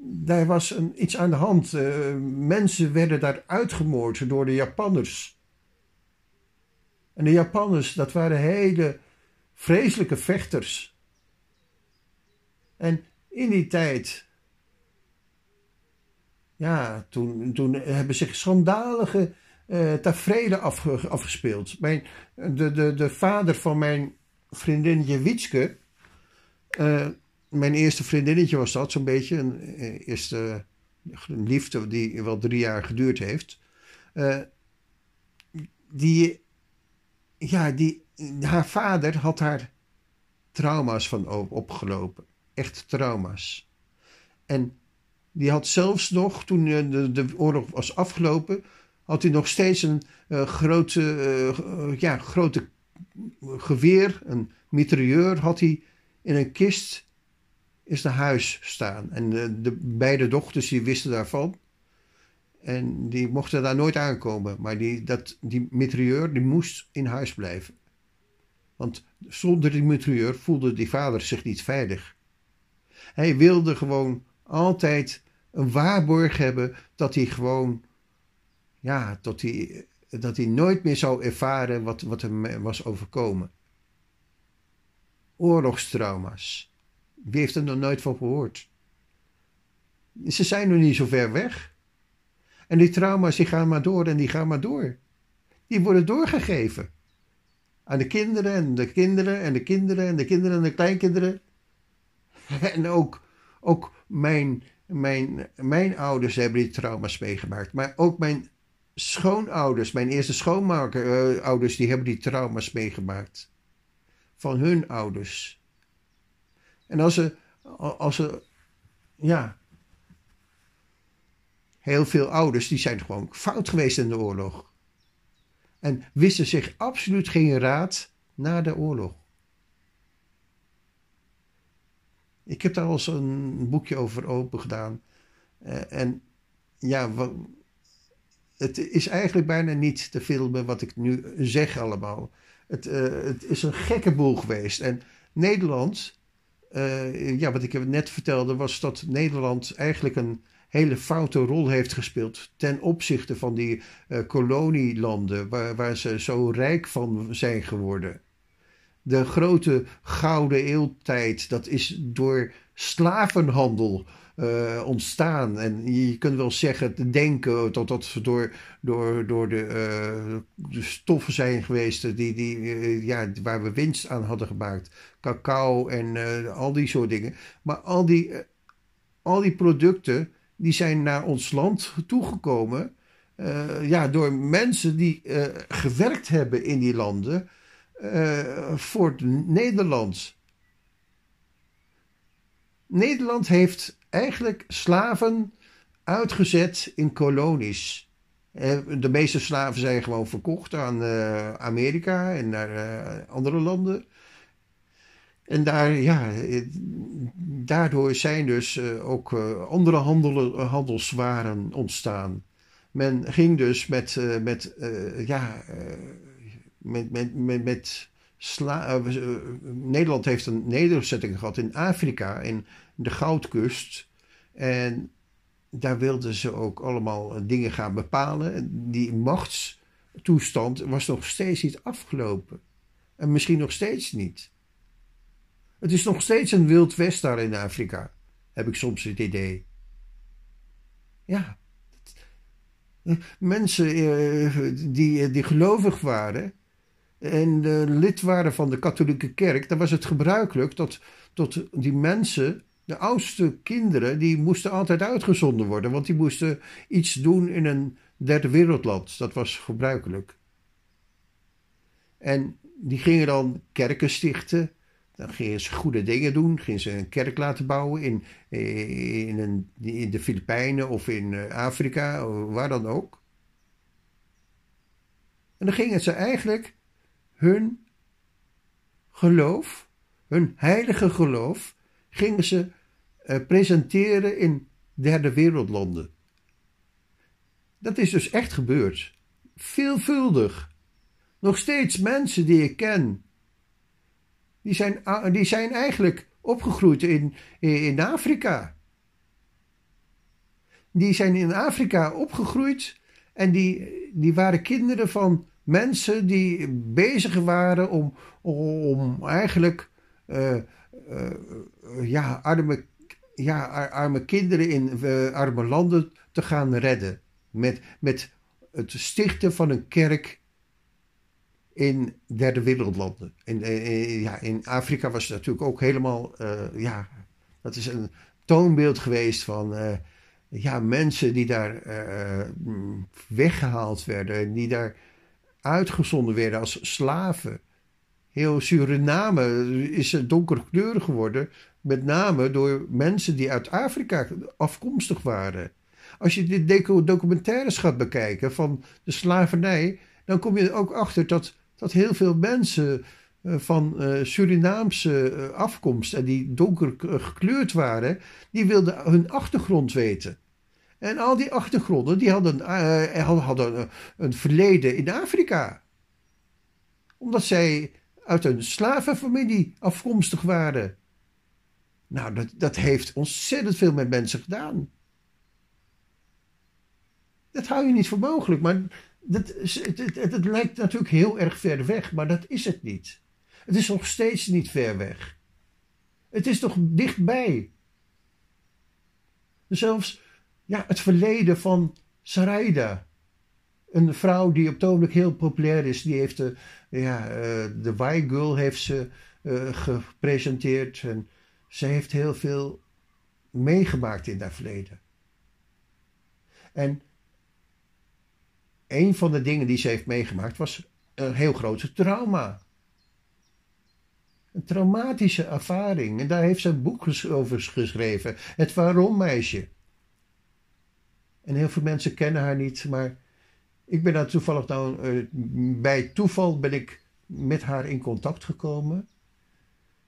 daar was een, iets aan de hand. Mensen werden daar uitgemoord door de Japanners. En de Japanners, dat waren hele vreselijke vechters. En in die tijd, ja, toen, toen hebben zich schandalige uh, tafereelen afge, afgespeeld. Mijn, de, de, de vader van mijn vriendin Witske, uh, mijn eerste vriendinnetje was dat, zo'n beetje. Een eh, eerste liefde die wel drie jaar geduurd heeft. Die, ja, die, haar vader had haar trauma's van opgelopen. Echt trauma's. En die had zelfs nog, toen de, de oorlog was afgelopen, had hij nog steeds een uh, grote, uh, ja, grote geweer, een mitrailleur, had hij in een kist is naar huis staan. En de, de, beide dochters die wisten daarvan. En die mochten daar nooit aankomen. Maar die, dat, die mitrailleur die moest in huis blijven. Want zonder die mitrailleur voelde die vader zich niet veilig. Hij wilde gewoon altijd een waarborg hebben dat hij gewoon, ja, dat hij, dat hij nooit meer zou ervaren wat, wat hem was overkomen. Oorlogstrauma's. Wie heeft er nog nooit van gehoord? Ze zijn nog niet zo ver weg. En die trauma's die gaan maar door en die gaan maar door. Die worden doorgegeven. Aan de kinderen en de kinderen en de kinderen en de kinderen en de kleinkinderen. En ook, ook mijn, mijn, mijn ouders hebben die trauma's meegemaakt. Maar ook mijn schoonouders, mijn eerste schoonmaker, die hebben die trauma's meegemaakt. Van hun ouders. En als ze, als ze, ja, heel veel ouders die zijn gewoon fout geweest in de oorlog. En wisten zich absoluut geen raad na de oorlog. Ik heb daar al eens een boekje over open gedaan. Uh, en ja, het is eigenlijk bijna niet te filmen wat ik nu zeg allemaal. Het, uh, het is een gekke boel geweest. En Nederland, uh, ja, wat ik net vertelde, was dat Nederland eigenlijk een hele foute rol heeft gespeeld ten opzichte van die kolonielanden waar, waar ze zo rijk van zijn geworden. De grote gouden eeuwtijd, dat is door slavenhandel uh, ontstaan. En je kunt wel zeggen, denken dat dat door, door, door de, uh, de stoffen zijn geweest die, die, uh, ja, waar we winst aan hadden gemaakt. Cacao en al die soort dingen. Maar al die, al die producten die zijn naar ons land toegekomen. ja, door mensen die gewerkt hebben in die landen voor Nederland. Nederland heeft eigenlijk slaven uitgezet in kolonies. Eh, de meeste slaven zijn gewoon verkocht aan eh, Amerika en naar eh, andere landen. En daar, ja, daardoor zijn dus ook andere handel, handelswaren ontstaan. Men ging dus met, met ja, met, met, met, sla Nederland heeft een nederzetting gehad in Afrika, in de Goudkust. En daar wilden ze ook allemaal eh, dingen gaan bepalen. Die machtstoestand was nog steeds niet afgelopen. En misschien nog steeds niet. Het is nog steeds een wild west daar in Afrika, heb ik soms het idee. Ja. Mensen eh, die, die gelovig waren en lid waren van de katholieke kerk, dan was het gebruikelijk dat, dat die mensen de oudste kinderen die moesten altijd uitgezonden worden, want die moesten iets doen in een derde wereldland. Dat was gebruikelijk. En die gingen dan kerken stichten. Dan gingen ze goede dingen doen. Gingen ze een kerk laten bouwen in, in, een, in de Filipijnen of in eh, Afrika, waar dan ook. En dan gingen ze eigenlijk hun geloof, hun heilige geloof, gingen ze uh, presenteren in derde wereldlanden. Dat is dus echt gebeurd. Veelvuldig. Nog steeds mensen die ik ken, die zijn, die zijn eigenlijk opgegroeid in, in Afrika. Die zijn in Afrika opgegroeid en die, die waren kinderen van mensen die bezig waren om, om eigenlijk uh, uh, ja, arme ja, arme kinderen in uh, arme landen te gaan redden. Met, met het stichten van een kerk in derde wereldlanden. In, ja, in Afrika was het natuurlijk ook helemaal, ja, dat is een toonbeeld geweest van ja, mensen die daar weggehaald werden, die daar uitgezonden werden als slaven. Heel Suriname is donkerkleurig geworden met name door mensen die uit Afrika afkomstig waren. Als je de documentaires gaat bekijken van de slavernij, dan kom je ook achter dat, dat heel veel mensen eh, van uh, Surinaamse uh, afkomst en die donker gekleurd waren, die wilden hun achtergrond weten. En al die achtergronden die hadden, hadden een verleden in Afrika. Omdat zij uit een slavenfamilie afkomstig waren. Nou, dat, dat heeft ontzettend veel met mensen gedaan. Dat hou je niet voor mogelijk, maar dat, het, het, lijkt natuurlijk heel erg ver weg, maar dat is het niet. Het is nog steeds niet ver weg. Het is toch dichtbij. Zelfs ja, het verleden van Saraida. Een vrouw die op het heel populair is. Die heeft de, ja, de Y-Girl heeft ze uh, gepresenteerd. En ze heeft heel veel meegemaakt in haar verleden. En een van de dingen die ze heeft meegemaakt was een heel groot trauma. Een traumatische ervaring. En daar heeft ze een boek over geschreven. Het Waarom Meisje. En heel veel mensen kennen haar niet, maar ik ben daar toevallig nou, uh, bij toeval ben ik met haar in contact gekomen.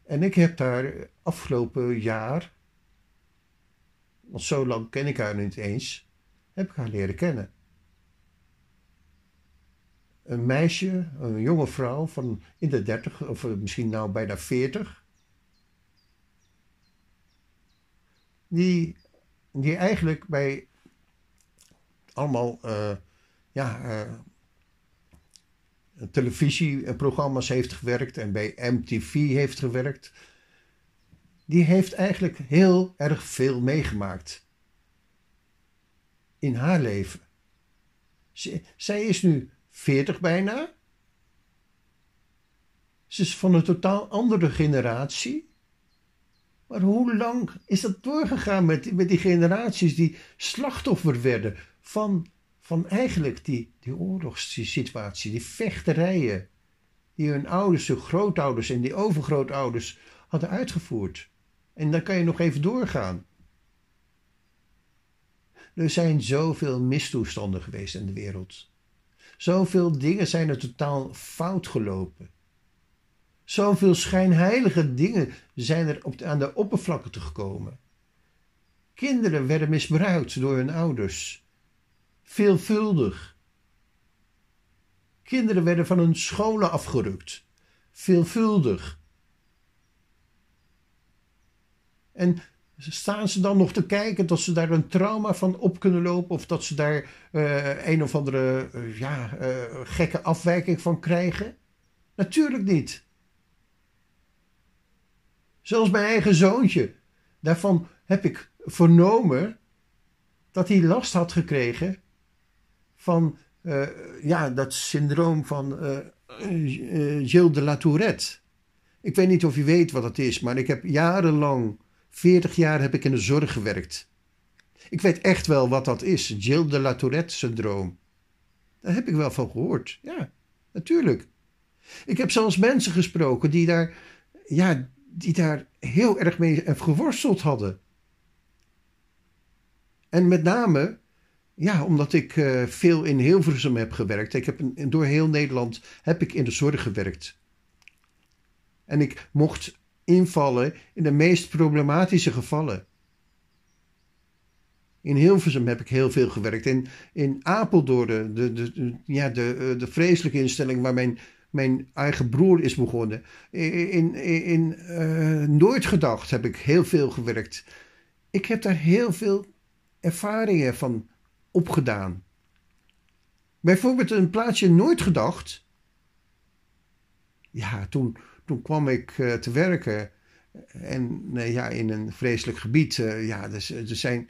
En ik heb daar afgelopen jaar, want zo lang ken ik haar niet eens, heb ik haar leren kennen. Een meisje, een jonge vrouw van in de dertig, of misschien nou bijna veertig. Die, die eigenlijk bij allemaal uh, ja, uh, televisieprogramma's heeft gewerkt en bij MTV heeft gewerkt. Die heeft eigenlijk heel erg veel meegemaakt in haar leven. zij is nu 40 bijna. Ze is van een totaal andere generatie. Maar hoe lang is dat doorgegaan met, met die generaties die slachtoffer werden van, van eigenlijk die, die oorlogssituatie, die vechterijen die hun ouders, hun grootouders en die overgrootouders hadden uitgevoerd. En dan kan je nog even doorgaan. Er zijn zoveel mistoestanden geweest in de wereld. Zoveel dingen zijn er totaal fout gelopen. Zoveel schijnheilige dingen zijn er op aan de oppervlakte gekomen. Kinderen werden misbruikt door hun ouders. Veelvuldig. Kinderen werden van hun scholen afgerukt. Veelvuldig. En staan ze dan nog te kijken dat ze daar een trauma van op kunnen lopen of dat ze daar uh, een of andere uh, ja, uh, gekke afwijking van krijgen? Natuurlijk niet. Zelfs mijn eigen zoontje, daarvan heb ik vernomen dat hij last had gekregen van ja, dat syndroom van Gilles de la Tourette. Ik weet niet of je weet wat het is, maar ik heb jarenlang 40 jaar heb ik in de zorg gewerkt. Ik weet echt wel wat dat is, Gilles de la Tourette-syndroom. Daar heb ik wel van gehoord. Ja, natuurlijk. Ik heb zelfs mensen gesproken die daar, ja, die daar heel erg mee geworsteld hadden. En met name, ja, omdat ik uh, veel in Hilversum heb gewerkt. Ik heb door heel Nederland heb ik in de zorg gewerkt. En ik mocht invallen in de meest problematische gevallen. In Hilversum heb ik heel veel gewerkt. In, in Apeldoorn, de, de, ja, de, de vreselijke instelling waar mijn, mijn eigen broer is begonnen. In, in, uh, Nooit Gedacht heb ik heel veel gewerkt. Ik heb daar heel veel ervaringen van opgedaan. Bijvoorbeeld een plaatsje Nooit Gedacht. Ja, toen, toen kwam ik uh, te werken. En uh, ja, in een vreselijk gebied. Ja, dus, er zijn.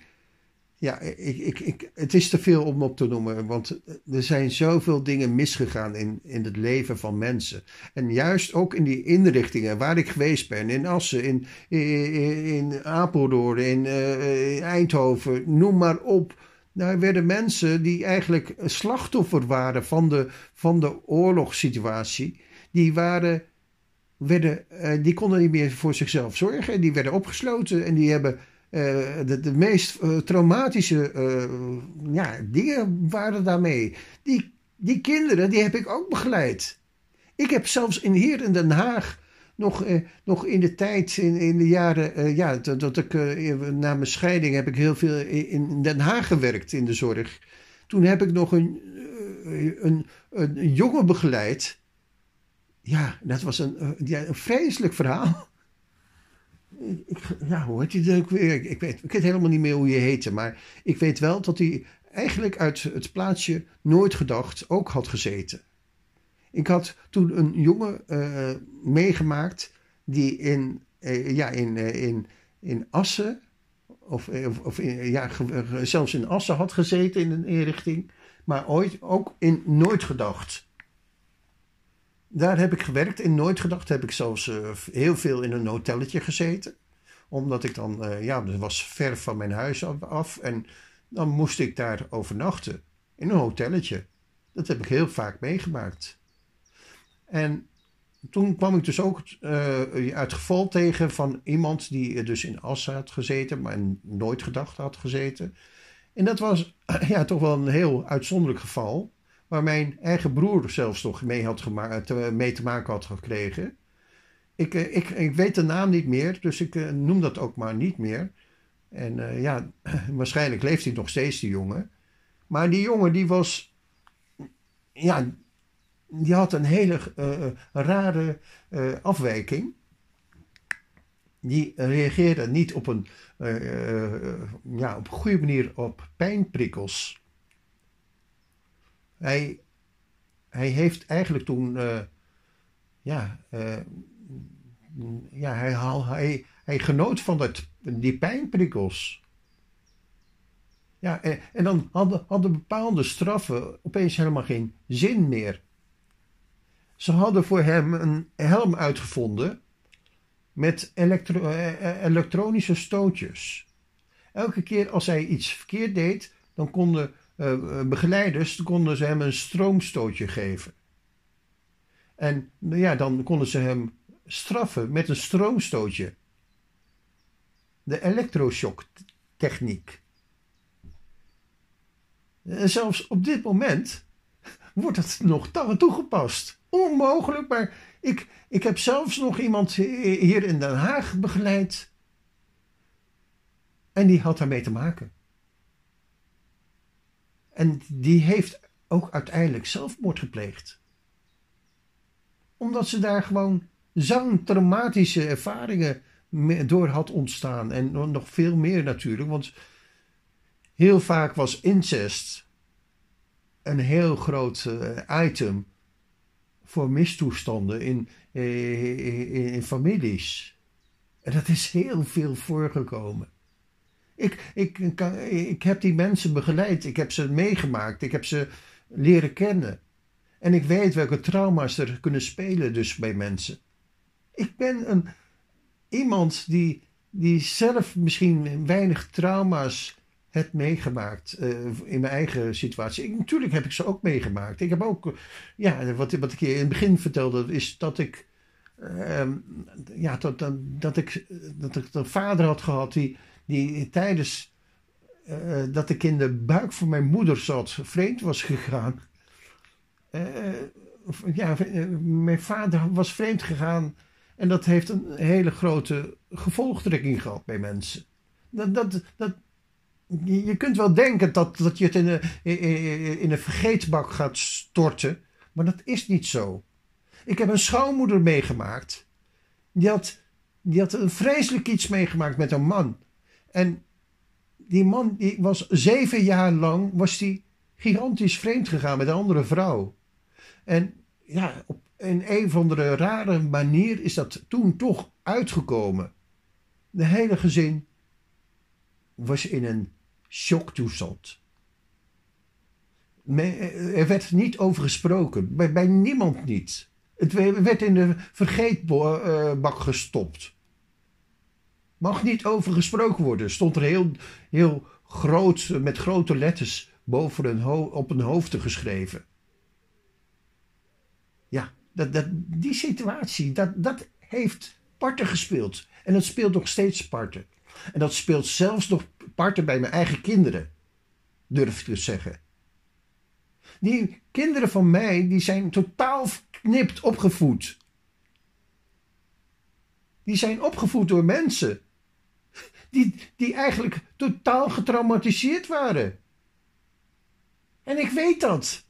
Ja, ik, ik, ik, het is te veel om op te noemen. Want er zijn zoveel dingen misgegaan in, in het leven van mensen. En juist ook in die inrichtingen waar ik geweest ben. In Assen, in, in, in Apeldoorn, in Eindhoven, noem maar op. Daar werden mensen die eigenlijk slachtoffer waren van de, van de oorlogssituatie. Die waren werden, uh, die konden niet meer voor zichzelf zorgen. Die werden opgesloten en die hebben uh, de, de, meest uh, traumatische ja, dingen waren daarmee. Die, die kinderen, die heb ik ook begeleid. Ik heb zelfs in, hier in Den Haag nog, nog in de tijd, in, in de jaren, ja, dat, dat ik na mijn scheiding heb ik heel veel in Den Haag gewerkt in de zorg. Toen heb ik nog een, een, een jongen begeleid ja, dat was een, ja, een vreselijk verhaal. Ik, ja, hoe heet hij ook weer? Ik, weet, ik weet helemaal niet meer hoe je heette. Maar ik weet wel dat hij eigenlijk uit het plaatsje Nooit Gedacht ook had gezeten. Ik had toen een jongen uh, meegemaakt die in, uh, ja, in, uh, in, in Assen, of, of, in, ja, zelfs in Assen had gezeten in een inrichting, maar ooit ook in Nooit Gedacht. Daar heb ik gewerkt. In Nooit Gedacht heb ik zelfs heel veel in een hotelletje gezeten. Omdat ik dan, ja, dat was ver van mijn huis af. En dan moest ik daar overnachten. In een hotelletje. Dat heb ik heel vaak meegemaakt. En toen kwam ik dus ook uh, het geval tegen van iemand die dus in Assen had gezeten, maar nooit gedacht had gezeten. En dat was ja, toch wel een heel uitzonderlijk geval. Waar mijn eigen broer zelfs nog mee, had te, mee te maken had gekregen. Ik, eh, ik, ik weet de naam niet meer, dus ik eh, noem dat ook maar niet meer. En ja, waarschijnlijk leeft hij nog steeds, die jongen. Maar die jongen die was, ja, die had een hele uh, rare uh, afwijking. Die reageerde niet op een, ja, op goede manier op pijnprikkels. Hij, hij heeft eigenlijk toen, ja, ja hij, hij, hij genoot van die pijnprikkels. Ja, en, en dan hadden, hadden bepaalde straffen opeens helemaal geen zin meer. Ze hadden voor hem een helm uitgevonden met eh, eh, elektronische stootjes. Elke keer als hij iets verkeerd deed, dan konden uh, begeleiders konden ze hem een stroomstootje geven. En ja, dan konden ze hem straffen met een stroomstootje. De elektroshocktechniek. Zelfs op dit moment wordt het nog toegepast. Onmogelijk, maar ik, ik heb zelfs nog iemand hier in Den Haag begeleid. En die had daarmee te maken. En die heeft ook uiteindelijk zelfmoord gepleegd. Omdat ze daar gewoon zo'n traumatische ervaringen door had ontstaan. En nog veel meer natuurlijk, want heel vaak was incest een heel groot uh, item voor mistoestanden in, in, in, families. En dat is heel veel voorgekomen. Ik, ik, ik heb die mensen begeleid, ik heb ze meegemaakt, ik heb ze leren kennen. En ik weet welke trauma's er kunnen spelen dus bij mensen. Ik ben een, iemand die, die zelf misschien weinig trauma's het meegemaakt uh, in mijn eigen situatie. Ik, natuurlijk heb ik ze ook meegemaakt. Ik heb ook, ja, wat, wat ik je in het begin vertelde, is dat ik, uh, ja, dat, dat, ik, dat ik een vader had gehad die, die tijdens uh, dat ik in de buik van mijn moeder zat, vreemd was gegaan. ja, mijn vader was vreemd gegaan en dat heeft een hele grote gevolgtrekking gehad bij mensen. Dat, dat, dat, je kunt wel denken dat, dat je het in een, in een vergeetbak gaat storten, maar dat is niet zo. Ik heb een schoonmoeder meegemaakt. Die had, die had een vreselijk iets meegemaakt met een man. En die man die was zeven jaar lang was die gigantisch vreemd gegaan met een andere vrouw. En ja, op een een of andere rare manier is dat toen toch uitgekomen. De hele gezin was in een shocktoestand. Er werd niet over gesproken, bij, niemand niet. Het werd in de vergeetbak gestopt. Mag niet over gesproken worden, stond er heel, heel groot, met grote letters boven een op een hoofd geschreven. Ja, dat, dat, die situatie, dat, dat heeft parten gespeeld. En dat speelt nog steeds parten. En dat speelt zelfs nog parten bij mijn eigen kinderen, durf ik te zeggen. Die kinderen van mij, die zijn totaal knipt opgevoed. Die zijn opgevoed door mensen die, die eigenlijk totaal getraumatiseerd waren. En ik weet dat.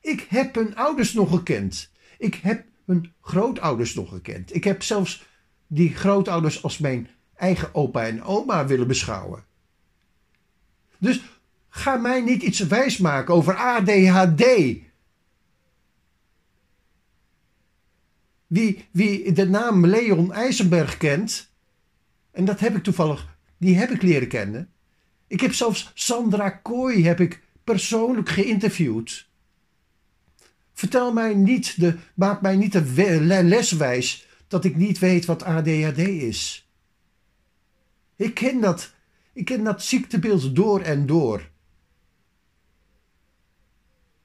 Ik heb hun ouders nog gekend. Ik heb hun grootouders nog gekend. Ik heb zelfs die grootouders als mijn eigen opa en oma willen beschouwen. Dus ga mij niet iets wijsmaken over ADHD. Wie, wie de naam Leon IJzenberg kent, en dat heb ik toevallig, die heb ik leren kennen. Ik heb zelfs Sandra Kooi heb ik persoonlijk geïnterviewd. Vertel mij niet de, maak mij niet de les wijs dat ik niet weet wat ADHD is. Ik ken dat. Ik ken dat ziektebeeld door en door.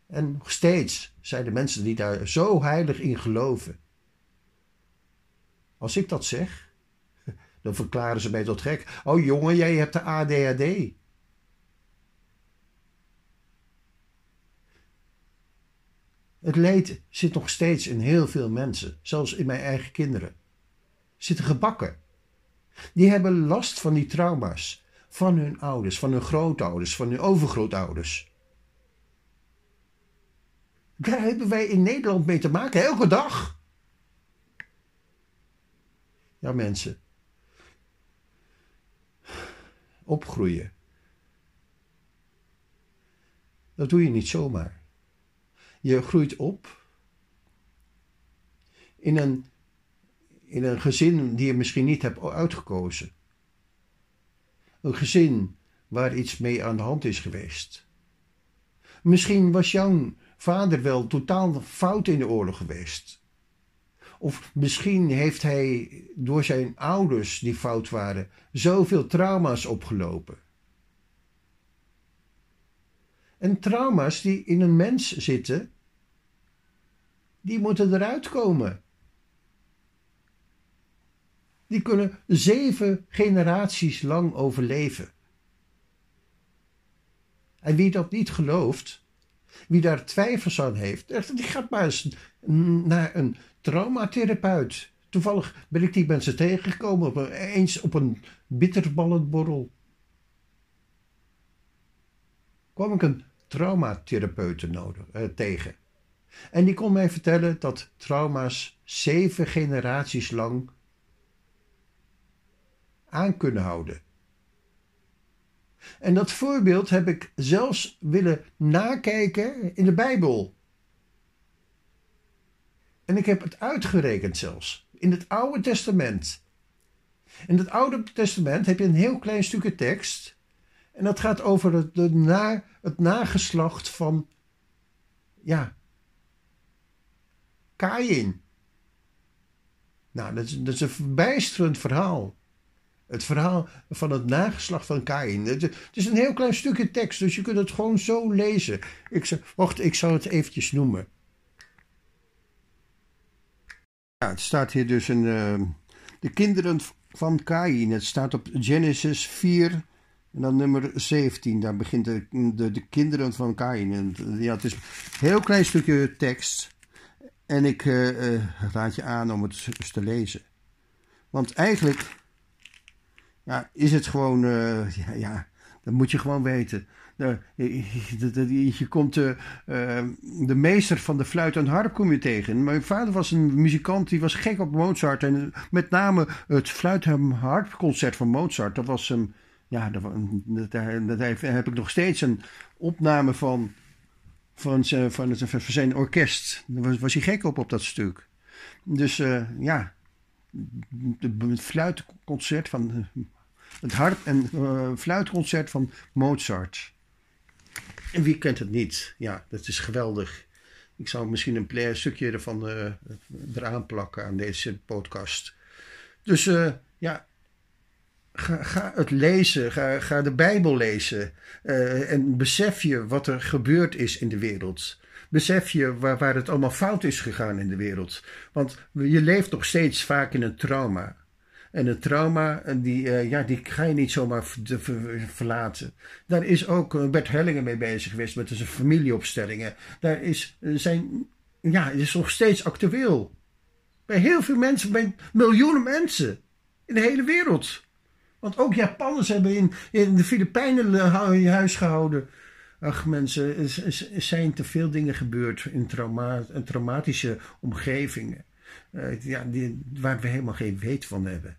En nog steeds zijn de mensen die daar zo heilig in geloven. Als ik dat zeg, dan verklaren ze mij tot gek. Oh jongen, jij hebt de ADHD. Het leed zit nog steeds in heel veel mensen, zelfs in mijn eigen kinderen. Zitten gebakken die hebben last van die trauma's. Van hun ouders, van hun grootouders, van hun overgrootouders. Daar hebben wij in Nederland mee te maken, elke dag. Ja, mensen. Opgroeien. Dat doe je niet zomaar. Je groeit op in een, in een gezin die je misschien niet hebt uitgekozen. Een gezin waar iets mee aan de hand is geweest. Misschien was jouw vader wel totaal fout in de oorlog geweest. Of misschien heeft hij door zijn ouders die fout waren zoveel trauma's opgelopen. En trauma's die in een mens zitten, die moeten eruit komen. Die kunnen zeven generaties lang overleven. En wie dat niet gelooft, wie daar twijfels aan heeft, die gaat maar eens naar een traumatherapeut. Toevallig ben ik die mensen tegengekomen op een, eens op een bitterballenborrel. Kwam ik een traumatherapeuten nodig, eh, tegen. En die kon mij vertellen dat trauma's zeven generaties lang aan kunnen houden. En dat voorbeeld heb ik zelfs willen nakijken in de Bijbel. En ik heb het uitgerekend zelfs in het Oude Testament. In het Oude Testament heb je een heel klein stukje tekst en dat gaat over het, de na, het nageslacht van, ja, Kain. Nou, dat is, dat is een verbijsterend verhaal. Het verhaal van het nageslacht van Kain. Het, is een heel klein stukje tekst, dus je kunt het gewoon zo lezen. Ik zeg, wacht, ik zal het eventjes noemen. Ja, het staat hier dus in uh, de kinderen van Kain. Het staat op Genesis 4, en dan nummer 17, daar begint de, de, de kinderen van Kain. En, ja, het is een heel klein stukje tekst. En ik uh, raad je aan om het eens te lezen. Want eigenlijk ja, is het gewoon, uh, ja, dat moet je gewoon weten. Je, komt de, de meester van de fluit en harp kom je tegen. Mijn vader was een muzikant, die was gek op Mozart. En met name het fluit en harpconcert van Mozart, dat was hem ja, daar, heb ik nog steeds een opname van, van, zijn, van, zijn orkest. Daar was, hij gek op op dat stuk. Dus ja, het fluitconcert van het harp- en uh, fluitconcert van Mozart. En wie kent het niet? Ja, dat is geweldig. Ik zou misschien een stukje ervan uh, eraan plakken aan deze podcast. Dus ja, Ga, ga, het lezen, ga, ga de Bijbel lezen. En besef je wat er gebeurd is in de wereld. Besef je waar, waar het allemaal fout is gegaan in de wereld. Want je leeft nog steeds vaak in een trauma. En een trauma, die, uh, ja, die ga je niet zomaar verlaten. Daar is ook Bert Hellingen mee bezig geweest met zijn familieopstellingen. Daar is, zijn, ja, is nog steeds actueel. Bij heel veel mensen, bij miljoenen mensen in de hele wereld. Want ook Japanners hebben in, in de Filipijnen huis gehouden. Ach mensen, er zijn te veel dingen gebeurd in trauma, traumatische omgevingen. Ja, die, waar we helemaal geen weet van hebben.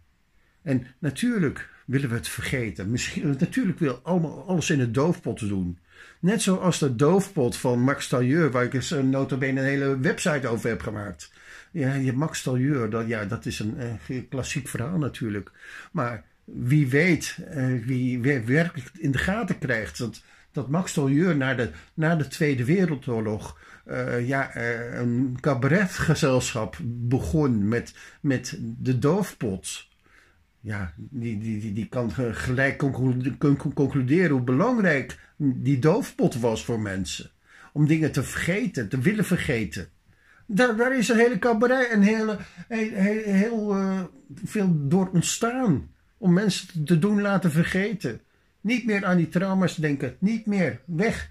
En natuurlijk willen we het vergeten. Misschien, natuurlijk wil allemaal alles in het doofpot doen. Net zoals de doofpot van Max Tailleur, waar ik eens een notabene een hele website over heb gemaakt. Ja, Max Tailleur, dat, ja, dat is een, een klassiek verhaal natuurlijk. Maar wie weet, uh, wie, werkelijk in de gaten krijgt dat, dat Max Tolieur na de, na de Tweede Wereldoorlog ja, een cabaretgezelschap begon met, met de doofpot. Ja, die, die, die, die kan gelijk concluderen hoe belangrijk die doofpot was voor mensen. Om dingen te vergeten, te willen vergeten. Daar, daar is een hele cabaret en hele, heel, heel, heel veel door ontstaan om mensen te doen laten vergeten. Niet meer aan die trauma's denken. Niet meer. Weg.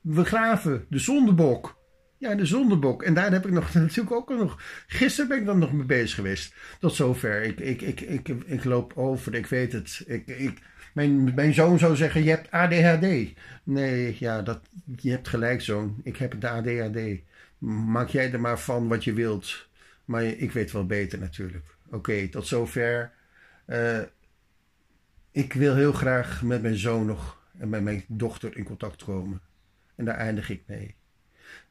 We graven de zondebok. Ja, de zondebok. En daar heb ik nog natuurlijk ook nog. Gisteren ben ik dan nog mee bezig geweest. Tot zover. Ik, ik, ik, ik, ik, loop over, ik weet het. Ik, ik, mijn, mijn zoon zou zeggen: Je hebt ADHD. Nee, ja, dat, je hebt gelijk, zoon. Ik heb de ADHD. Maak jij er maar van wat je wilt. Maar ik weet wel beter natuurlijk. Oké, tot zover. Uh, ik wil heel graag met mijn zoon nog en met mijn dochter in contact komen. En daar eindig ik mee.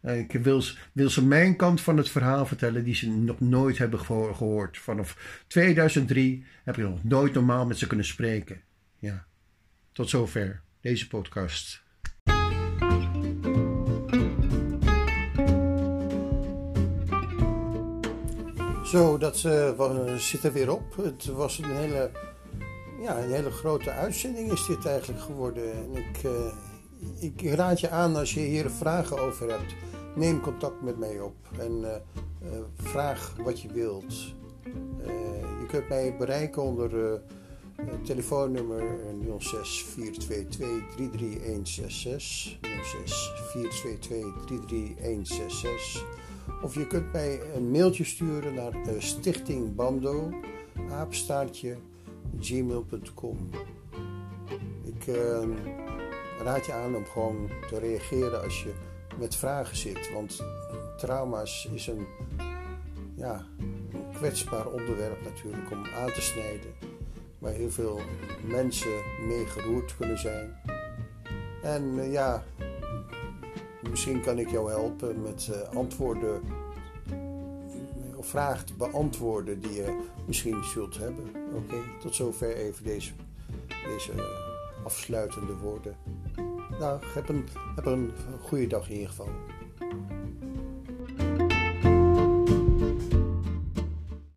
Eh, ik wil, wil ze mijn kant van het verhaal vertellen die ze nog nooit hebben gehoord. Vanaf 2003 heb ik nog nooit normaal met ze kunnen spreken. Ja, tot zover deze podcast. Zo, dat uh, zit er weer op. Het was een hele, ja, een hele grote uitzending is dit eigenlijk geworden. En ik, uh, ik raad je aan als je hier vragen over hebt, neem contact met mij op en uh, vraag wat je wilt. je kunt mij bereiken onder telefoonnummer 06 422 33166 06 422 33166 of je kunt mij een mailtje sturen naar Stichting Bando, aapstaartje, gmail.com. Ik uh, raad je aan om gewoon te reageren als je met vragen zit. Want trauma's is een, ja, kwetsbaar onderwerp natuurlijk om aan te snijden. Waar heel veel mensen mee geroerd kunnen zijn. En uh, ja, Misschien kan ik jou helpen met uh, antwoorden of vragen te beantwoorden die je misschien zult hebben. Oké, tot zover even deze, deze afsluitende woorden. Nou, heb een, heb een goede dag in ieder geval.